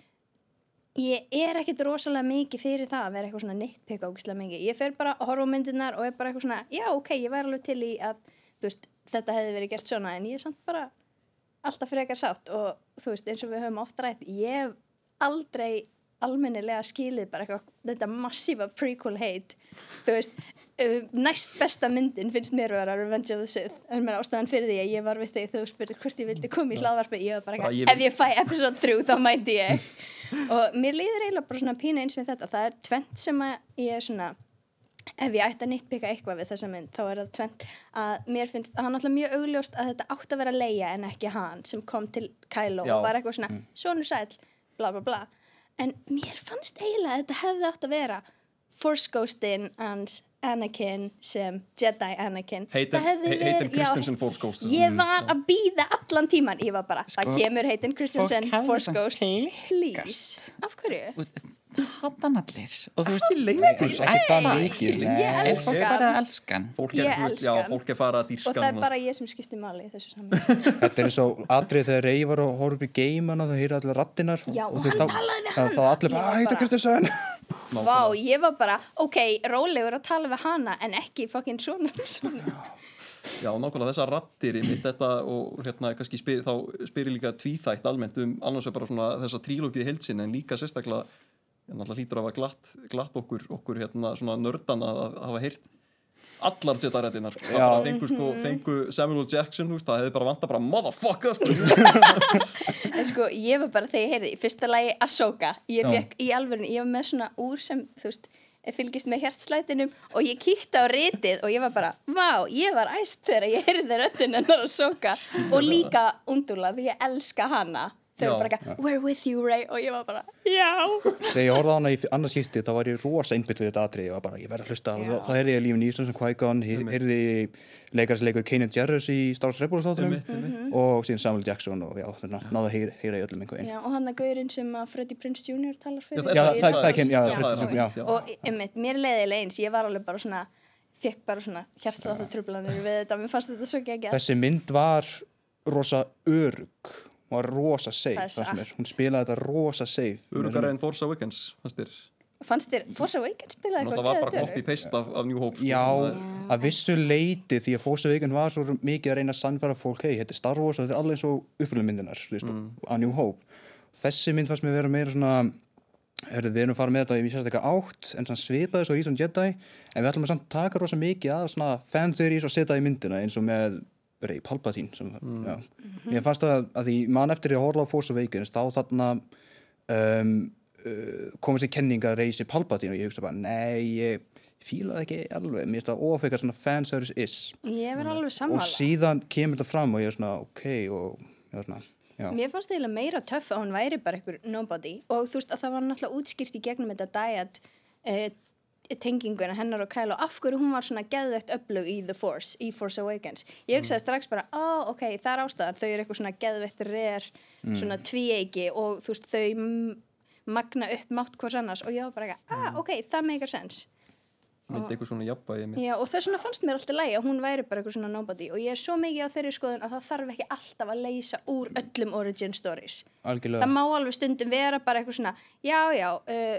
ég er ekkit rosalega mikið fyrir það að vera eitthvað svona nitpika ógislega mikið. Ég fer bara að horfa á myndirnar og er bara eitthvað svona, já, ok, ég væri alveg til í að, þú veist, þetta hefði verið gert svona en ég er samt bara alltaf frekar sátt og þú veist, eins og við höfum almennilega skilið bara eitthvað, þetta massífa prequel hate. Þú veist, næst besta myndin finnst mér að vera Revenge of the Sith en mér ástæðan fyrir því að ég var við þig þegar þú spurði hvort ég vildi koma í hlaðvarpi. Ég var bara eitthvað,
ég-
ef ég fæ episode 3 þá mæti ég. Og mér líður eiginlega bara svona pínu eins við þetta. Það er tvent sem að ég er svona ef ég ætti að nýttbyggja eitthvað við þessa mynd þá er það tvent að mér finnst að hann alltaf mjög augljóst að þetta átti að vera Leia en ekki hann sem kom til Kylo
Já.
og var eitthvað svona sonur sæll, bla bla bla en mér fannst eiginlega að þetta hefði átt að vera Force Ghostin hans Anakin sem Jedi Anakin.
Hayden-
Það hefði
He-
verið-
Hayden
já,
Christensen Force Ghost.
ég var að býða allan tíman ég var bara, það
Sko,
kemur Hayden Christensen
fólk hefði
Force Ghost. please, af hverju?
það hattan allir. Og þú veist,
lengur,
ekki það mikið.
Ég
nei.
er
elska
fólk farið að elska hann.
Fólk
Ég
er, er farið að dýrska
og það er bara ég sem skiptir máli í þessu saman.
Þetta er eins og atrið þegar Rey var horfa upp í geimana það heyra allir rattinar
Já,
og
og hann talaði við hann.
allir
Ég
bara,
var
þetta
bara-
Kristjánsson
Vá, ég var bara, ok, rólegur að tala við hana en ekki fokkin svona svona.
Já, nákvæmlega þessar rattir í mitt þetta og hérna kannski spyr, þá spyrir líka tvíþætt almennt um annars er bara svona þessa trílókið heilsin en líka sérstaklega en alltaf hlýtur að hafa glatt, glatt okkur, okkur hérna svona nördana að hafa heyrt allar setja rættinar sko. það bara fengu, sko, fengu Samuel L. Jackson veist, það hefði bara vanta bara motherfucker sko.
En sko, ég var bara þegar ég heyrði í fyrsta lagi Ahsoka, ég fekk í alvörinu, ég var með svona úr sem, þú veist, fylgist með hjartslætinum og ég kíkti á ritið og ég var bara, vá, ég var æst þegar ég heyrði röddinn hennar Ahsoka og líka undula því ég elska hana. Þau var bara eitthvað, we're with you Ray. Og ég var bara, já.
Þegar ég horfði á hana í annars skipti þá var ég rosa einbytt við þetta atrið, ég var bara, ég verði að hlusta. Og þá heyrði ég Lífin Ísland sem Qui-Gon, heyrði leikarsleikur Kanan Jarrus í Star Wars Rebels
Einmitt, einmitt.
og síðan Samuel Jackson og já, þannig að náða að heyra, í öllum einhvern
Já, og hann að gaurinn sem að Freddie Prince Jr. talar fyrir.
Já, það-
er Ken, já, Freddie
það
Jackson, já.
já.
og einmitt, mér leiðilega eins. Ég var alveg bara svona fekk bara svona hjartsláttu trublanir við þetta. Mér fannst þetta svo ekki
Þessi mynd var rosa örug, var rosa safe,
Það
fannst mér.
satt.
Hún spilaði þetta rosa safe.
Örugara en Force Awakens fannst þér
fannst þér, Force Awakens spilaði
það
eitthvað
var bara
geðveikt
copy paste af, af New Hope sko.
Já,
Það
að vissu leiti því að Force Awakens var svo mikið að reyna að sannfæra fólk, hei, þetta er Star Wars og þetta er alveg eins og uppröðum myndinar, þú veist,
Mm.
a New Hope. Þessi mynd fannst mér vera meira svona, herrðu, við erum farið með þetta í sérstaklega átt, en svona svipaði svo Return Jedi, en við ætlum að samt taka rosa mikið af svona fan theories og setja í myndina eins og með Rey Palpatine sem,
Mm.
já. Ég fannst að, að því mann eftir að horfa á Force Awakens þá þarna um, uh, komið sér kenning að reysi Palpatine og ég hugsa bara, nei, ég fílaði ekki alveg, mér finnst það ofekar svona fanservice is.
Ég verð alveg
og síðan kemur þetta fram og ég er svona, ok og ég er svona, já.
Mér fannst það eiginlega meira töff að hún væri bara einhver nobody. Og þú veist að það var náttúrulega útskýrt í gegnum þetta diet uh, tenginguna hennar og Kylo af hverju hún var svona geðveikt öflug í The Force, í Force Awakens. Ég hugsaði strax bara, ó ok, það er ástæðan. Þau eru eitthvað svona geðveikt reyr svona tvíeiki og þú veist þau magna upp mátt hvers annars. Og ég var bara eitthvað, ah ok, það meikar sens
myndi eitthvað svona jafnvægi mitt.
Já, og þess vegna fannst mér alltaf lægi að hún væri bara eitthvað svona nobody. Og ég er svo mikið á þeirri skoðun að það þarf ekki alltaf að leysa úr öllum origin stories.
algjörlega.
Það má alveg stundum vera bara eitthvað svona, já, já, uh,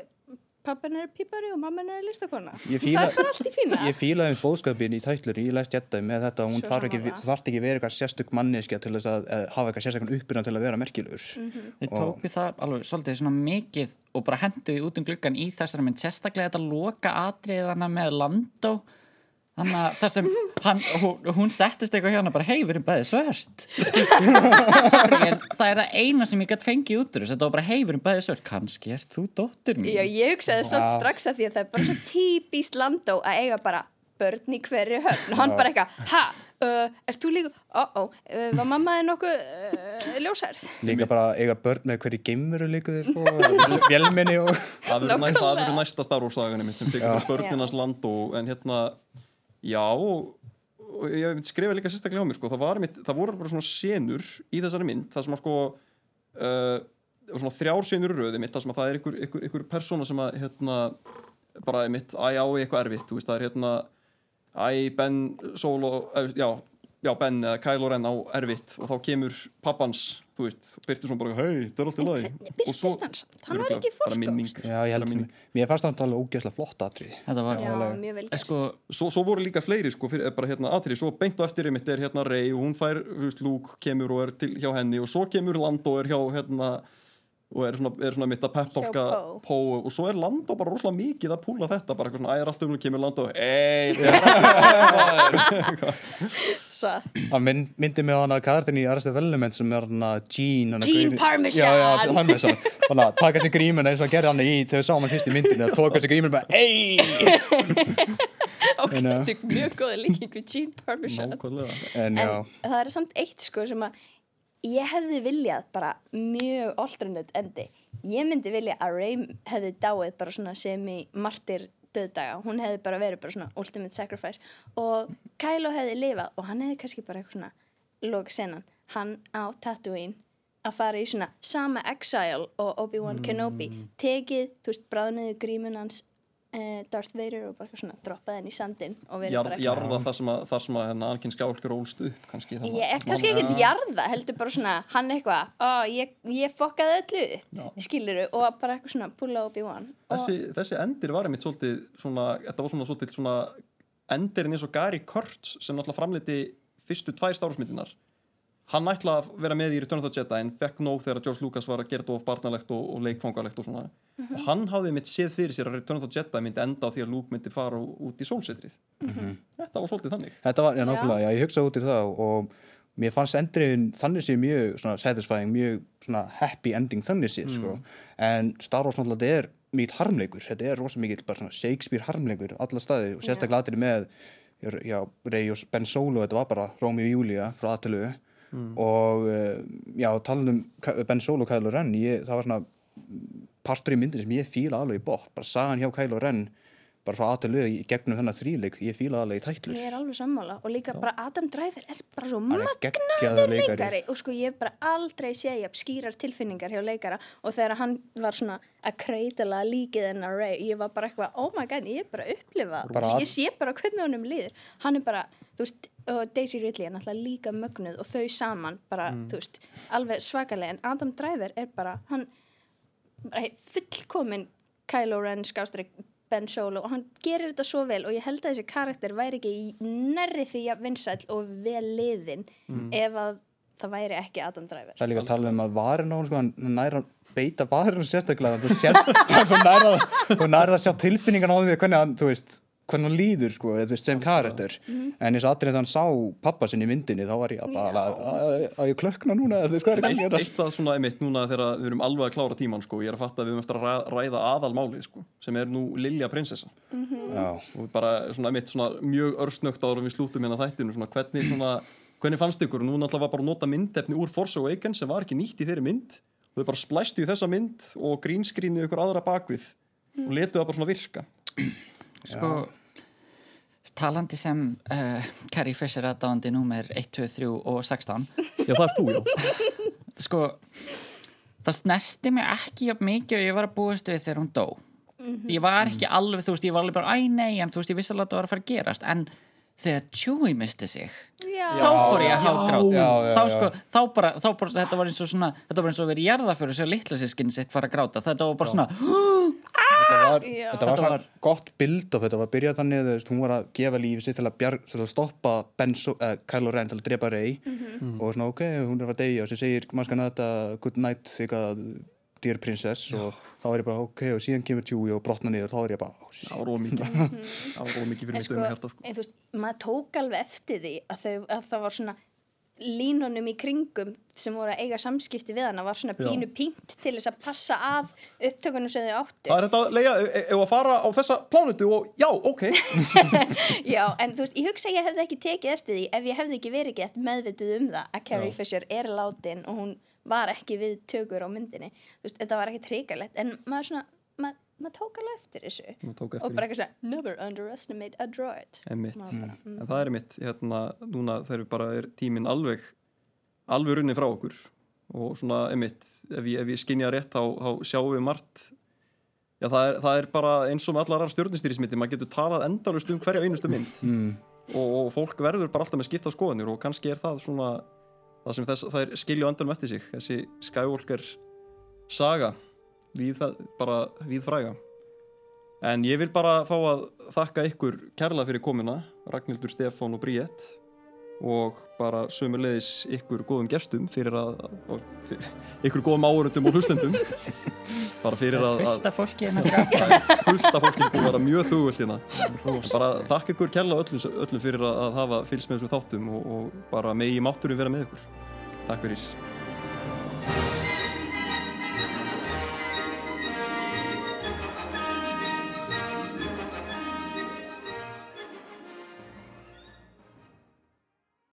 pappin er pípari og mamman er listakona.
Ég fíla,
það er bara allt í fína.
Ég fílaði um bóðskapin í tætlur í Læst Jetta með þetta að hún þarf ekki, þarf ekki verið eitthvað sérstök manneskja til þess að, að hafa eitthvað sérstaklega uppbyrðan til að vera merkilegur.
Mhm.
Þau tóku það alveg svolítið svona mikið og bara henduði út um gluggan í þessari mynd sérstaklega þetta loka atriðana með Landó þannig að þar sem hann, hún, hún settist eitthvað hana bara hei, við erum bæði svörst Sorry, það er það eina sem ég gætt fengið út úr þessu, þetta var bara hei, við erum bæði svörst kannski er þú dóttir mín.
Já, ég hugsaði svona strax að því að það er bara svo típist landó að eiga bara börn í hverju höfn. Og hann bara eitthvað, ha, uh, ert þú líka, ó, ó, uh, var mamma þið nokkuð uh, ljósærð?
Líka bara eiga börn með hverju geimuru líka þér, sko, vélminni og...
Það verður næ, það verður næsta Star Já og ég skrifa líka sérstaklega á mér sko, það, mitt, það voru bara svona senur í þessari mynd, það sem að sko uh, svona þrjár senur röði mitt, það sem að það er ykkur, ykkur, ykkur persóna sem að hérna, bara mitt, æ, á eitthvað erfitt, þú veist, það er hérna æ, Ben Solo eh, já, já, Ben eða Kylo Ren á erfitt og þá kemur pappans þú veist, svona bara, hei, þetta er allt í lagi
byrtist hans? Hann var ekki forskóst.
Já, ég held
minning.
Mér fannst það alveg ógeðslega flott atrið.
Þetta var,
Já, mjög vel
Eh,
gert.
sko,
svo, svo voru líka fleiri sko, fyrir, bara hérna aðrið, svo beint og eftir einmitt er hérna Rey og hún fær, þú veist, Luke kemur og er til, hjá henni og svo kemur Lando og er hjá hérna og er svona, er svona mitt að peppálka og svo er Lando bara rosalega mikið að púla þetta, bara eitthvað svona æðar allt um og kemur Lando, ei,
Það mynd, myndi mig á hana karakterin í Arrested Development sem er hana Gene
Gene Parmesan.
Já, já, hann svona Þannig að taka sér grímuna eins og gerði hann í þegar við sáum hann fyrst í myndinu að tóka sér grímuna bara Ey!
ok, þetta er mjög góða líking við Gene Parmesan.
En
það er samt eitt sko sem að ég hefði viljað bara mjög alternate endi. Ég myndi vilja að Rey hefði dáið bara svona sem í martir döðdaga. Hún hefði bara verið bara svona ultimate sacrifice og Kylo hefði lifað og hann hefði kannski bara eitthvað svona lók senan. Hann á Tatooine að fara í svona sama exile og Obi-Wan Kenobi tekið, þú veist, bráðniðu grímun hans uh, Darth Vader og bara svona droppaði henni í sandin og verið bara
jarða það sem að, það sem að hérna, Anakin Skywalker ólst upp kannski
Ég er kannski ekkert jarða, heldur bara svona, hann eitthvað, ó, ég, ég fokkaði öllu, skiluru, og bara eitthvað svona pulla upp í one.
þessi, þessi endir var einmitt svolítið svona, þetta var svona svolítið svona endirinn eins og Gary Kurtz sem náttúrulega framleiti fyrstu tvær stárusmyndinar hann ætlaði að vera með í Return of the Jedi en fekk nóg þegar George Lucas var að gera þetta of barnalegt og, og leikfangalegt og svona. Og hann hafði mitt séð fyrir sér að Return of the Jedi myndi enda á því að Luke myndi fara út í sólsetrið. Þetta var svolítið þannig.
Þetta var, já, nákvæmlega, já, ég hugsaði út í það og mér fannst endurinn þannig sé mjög svona satisfying, mjög svona happy ending þannig sé, sko. En Star Wars náttúrulega þetta er mikið harmleikur. Þetta er rosa mikið bara svona Shakespeare harmleikur alla staði og sérstaklega aðrið með já, Rey og Ben Solo þetta var bara Rómi og Júlia frá aðtölu og eh, já, talað um Ka- Ben Solo og Kylo Ren ég, það var svona partur í myndin sem ég fíla alveg í bótt bara sagan hjá Kylo Ren bara frá aðtölu gegnum þennan þríleik ég fíla alveg í tætlur.
Ég er alveg sammála. Og líka bara Adam Driver er bara svo
Hann
magnaður
leikari.
og sko ég bara aldrei ég skýrar tilfinningar hjá leikara. Og þegar hann var svona að kreitala líkið hennar Ray, ég var bara eitthvað oh my god, ég er bara að upplifa
Bara
ég sé bara hvernig honum líður. Hann er bara, þú veist, og Daisy Ridley er náttúrulega líka mögnuð og þau saman bara, þú veist, alveg svakalega en Adam Driver er bara, hann bara fullkomin Kylo Ren skástrík Ben Solo og hann gerir þetta svo vel og ég held að þessi karakter væri ekki í nærri því að vinsæll og vel liðin ef að það væri ekki Adam Driver.
Það er líka að tala um að varin á sko, hann næra að beita varinu sérstaklega. Þú sér, þú næra að sjá tilfinningan á því hvernig hann, þú veist hvernig hann líður sko, veist, sem karakter. En eins og allir þegar hann sá pappa sinni í myndinni þá var ég að bara að, ég klökna núna, er ekki
Eitt,
að
eitt að svona einmitt núna þegar við erum alveg að klára tíman sko, ég er að fatta að við höfum eftir að ræða, aðalmálið sko, sem er nú Lilja prinsessa
Já,
og bara svona einmitt svona mjög örsnögt ára við slútum hérna þættinu svona hvernig svona hvernig fannst ykkur, nú náttúrulega var bara að nota myndefni úr Force Awakens sem var ekki nýtt í þeirri mynd. Og þau bara splæstu í þessa mynd og grínskrínu ykkur aðra bakvið og letuð það bara svona virka.
Sko talandi sem uh, Carrie Fisher aðdáandi númer 1, 2, 3 og 16
Já, það er þú, já.
Sko það snerti mig ekki jafn mikið og ég var að búast við þegar hún dó. Ég var ekki alveg, þú veist, ég var alveg bara æ nei, en þú veist, ég vissi alveg að það var að fara að gerast. En þegar Chewie misti sig.
Já.
þá fór ég að hágráta. Þá
já.
sko, þá bara, þá bara þetta var eins og svona, þetta var eins og að vera í jarðaföru sem litla sískinni sitt fara að gráta, þetta var bara svona
þetta var, þetta var svona gott bild of þetta var byrjað þannig þú veist, hún var að gefa lífi sitt til að, bjarg, til að stoppa ben so uh, Kylo Ren til að drepa Rey. Og svona ok, hún er að deyja og sér segir mannskan að þetta good night eitthvað dear princess. Og þá er ég bara ok og síðan kemur Chewie og brotna niður þá er ég bara oh.
Það var ómikið Það var ómikið fyrir
En
mitt
sko,
um hérta sko.
en þú veist, maður tók alveg eftir því að, þau, að það var svona línunum í kringum sem voru að eiga samskipti við hana var svona
Já.
pínu pínt til þess að passa að upptökunum sem þau áttu
Það er þetta að leiða, ef að fara á þessa plánutu og já, ok
Já, en þú veist, ég hugsa að ég hefði ekki tekið eftir því ef ég hefði ekki verið gett meðvitið um það að Carrie Fisher er látin og hún var ekki við tökur á myndinni. Þú veist, þetta var ekki trikalegt en maður svona, maður, maður tók alveg eftir þessu.
Maður tók eftir
og bara eitthvað svona, never underestimate a droid. Maður bara, mm.
En það er mitt, hérna, núna þegar bara er tíminn alveg, alveg runni frá okkur. Og svona, einmitt, ef ég, ef ég skinja rétt þá, þá sjáum við margt, já það er, það er bara eins og með allar stjórnustýrismyndi, maður getur talað endalust um hverja einustu mynd.
Mm.
og, og fólk verður bara alltaf með skipta skoðanir og kannski er það svona það sem þess, það er skilja á endanum eftir sig, þessi Skywalker saga, við, bara við fræga. En ég vil bara fá að þakka ykkur kærlega fyrir komuna, Ragnhildur, Stefán og Bríett og bara sömulegis ykkur góðum gestum fyrir að, fyrir, ykkur góðum áhörundum og hlustendum bara fyrir að, að
fullt af fólki en að
fullt af fólki búið að vera mjög þugvöld hérna. Bara þakka ykkur kærlega öllum, öllum fyrir að, hafa fylgst með þessum þáttum og, og bara megi mátturum vera með ykkur. Takk fyrir